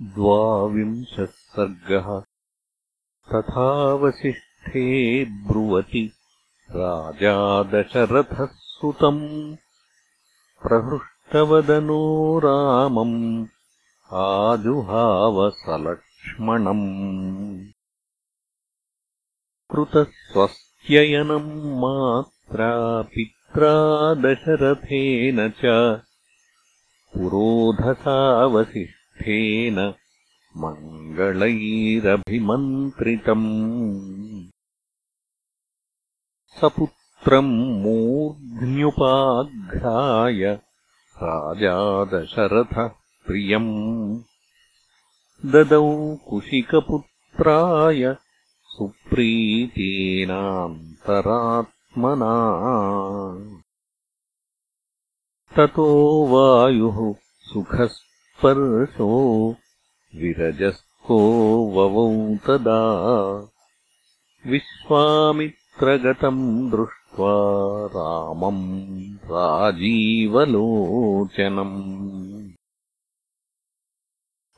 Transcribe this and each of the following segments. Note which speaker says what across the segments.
Speaker 1: द्वाविंशः सर्गः तथा वसिष्ठे ब्रुवति राजा दशरथः सुतम् प्रहृष्टवदनो रामम् आजुहावसलक्ष्मणम् कृतस्वस्त्ययनम् मात्रा पित्रा दशरथेन च मङ्गलैरभिमन्त्रितम्। सपुत्रम् मूर्ध्न्युपाघ्राय राजा दशरथः प्रियम् ददौ कुशिकपुत्राय सुप्रीतेनान्तरात्मना। ततो वायुः सुखस्पर्शो विरजस्को ववौ तदा विश्वामित्रगतम् दृष्ट्वा रामम् राजीवलोचनम्।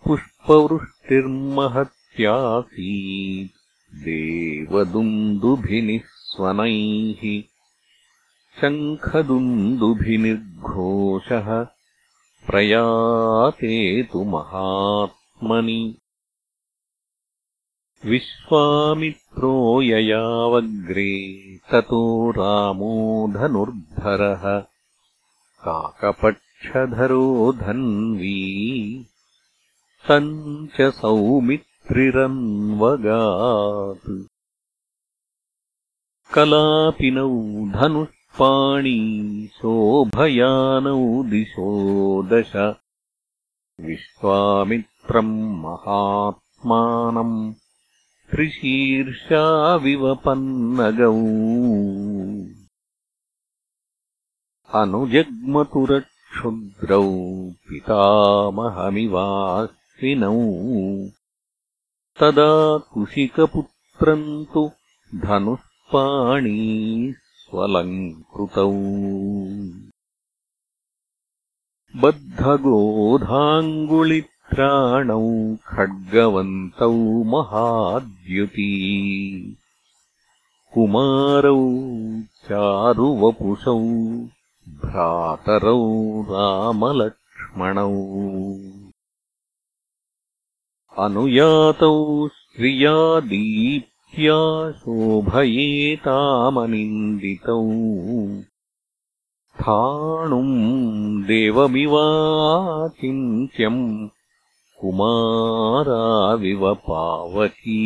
Speaker 1: पुष्पवृष्टिर्महत्यासीत् देवदुन्दुभिनिःस्वनैः शङ्खदुन्दुभिनिर्घोषः प्रयाते तु महात्मनि। विश्वामित्रो ययावग्रे ततो रामो धनुर्धरः। काकपक्षधरो धन्वी तम् च सौमित्रिरन्वगात्। कलापिनौ धनुः पाणी शोभयानौ दिशो। दश विश्वामित्रम् महात्मानम् त्रिशीर्षाविवपन्नगौ। अनुजग्मतुरक्षुद्रौ पितामहमिवाश्विनौ तदा कुशिकपुत्रम् तु धनुःपाणी स्वलङ्कृतौ। बद्धगोधाङ्गुलित्राणौ खड्गवन्तौ महाद्युती। कुमारौ चारुवपुषौ भ्रातरौ रामलक्ष्मणौ। अनुयातौ श्रियादीप् शोभयेतामनिन्दितौ स्थाणुम् देवमिवाचिन्त्यम् कुमाराविव पावकी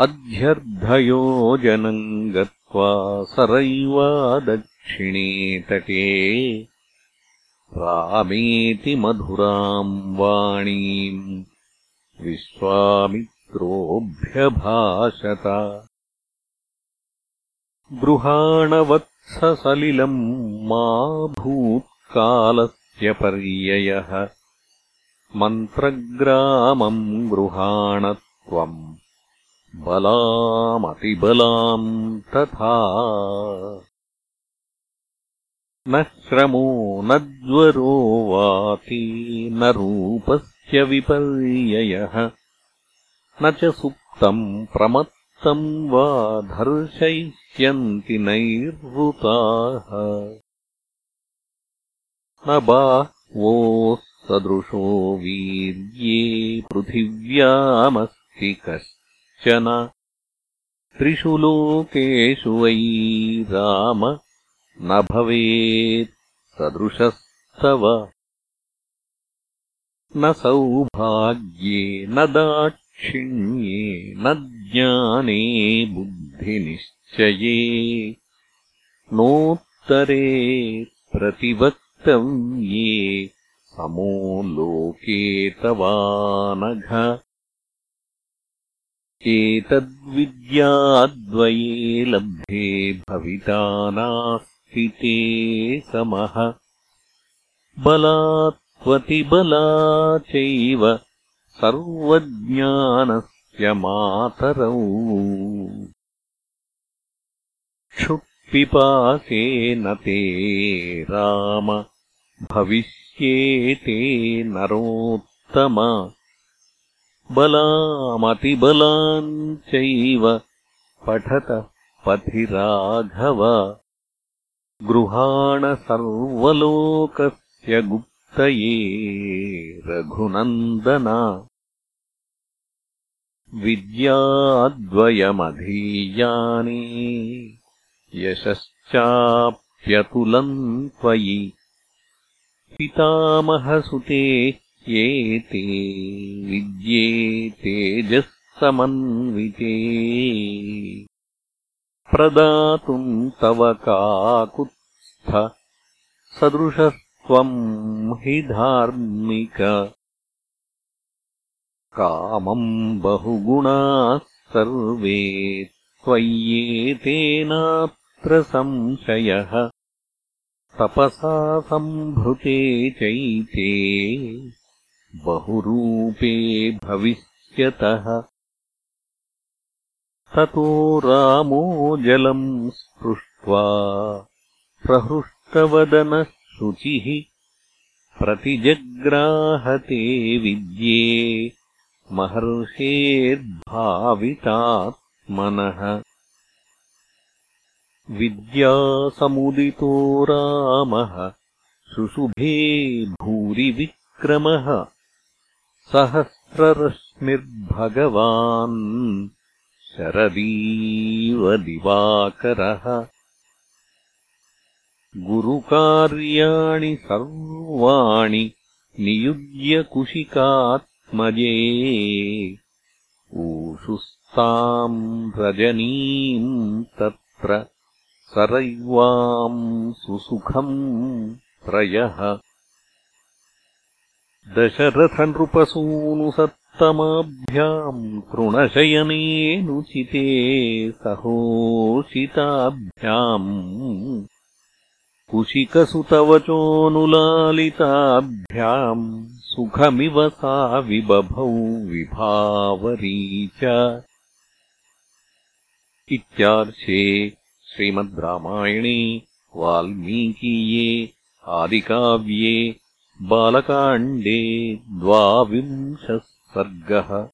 Speaker 1: अध्यर्धयोजनम् गत्वा सरैवा दक्षिणे तटे। रामेति मधुराम् वाणीम् विश्वामित्रोऽभ्यभाषत। गृहाणवत्ससलिलम् मा भूत्कालस्य पर्ययः। मन्त्रग्रामम् गृहाण त्वम् बलामतिबलाम् तथा। न श्रमो न ज्वरो वाति न रूपस्य विपर्ययः न च सुप्तम् प्रमत्तम् वा धर्शयिष्यन्ति नैर्वृताः न बाह्वोः सदृशो वीर्ये पृथिव्यामस्ति कश्चन। त्रिषु लोकेषु वै राम। न भवेत् सदृशस्तव न सौभाग्ये न दाक्षिण्ये न ज्ञाने बुद्धिनिश्चये। नोत्तरे प्रतिवक्तव्ये समो लोके तवानघ। एतद्विद्याद्वये लब्धे भविता नास्ति समः। बलात् त्वतिबला चैव सर्वज्ञानस्य मातरौ क्षुत्पिपासेन ते राम भविष्येते नरोत्तम बलामतिबलाम् चैव पठत पथि राघव गृहाण सर्वलोकस्य गुप्तये रघुनन्दन। विद्याद्वयमधीयानि यशश्चाप्यतुलम् त्वयि पितामहसुते येते विद्ये तेजः समन्विते प्रदातुम् तव काकुत्स्थ सदृशस्त्वम् हि धार्मिक। कामम् बहुगुणाः सर्वे त्वय्येतेनात्र संशयः। तपसा सम्भृते चैते बहुरूपे भविष्यतः। ततो रामो जलम् स्पृष्ट्वा प्रहृष्टवदनः शुचिः प्रतिजग्राहते विद्ये महर्षेर्भावितात्मनः विद्यासमुदितो रामः शुशुभे भूरिविक्रमः सहस्ररश्मिर्भगवान् शरदीव दिवाकरः गुरुकार्याणि सर्वाणि नियुज्य कुशिकात्मजे। ऊषुस्ताम् रजनीम् तत्र सरैवाम् सुसुखम् त्रयः दशरथनृपसूनुसत् तमाभ्याम् तृणशयनेऽनुचिते सहोषिताभ्याम् कुशिकसुतवचोऽनुलालिताभ्याम् सुखमिव सा विबभौ विभावरी च। इत्यार्षे श्रीमद् रामायणे वाल्मीकीये आदिकाव्ये बालकाण्डे द्वाविंशः सर्गः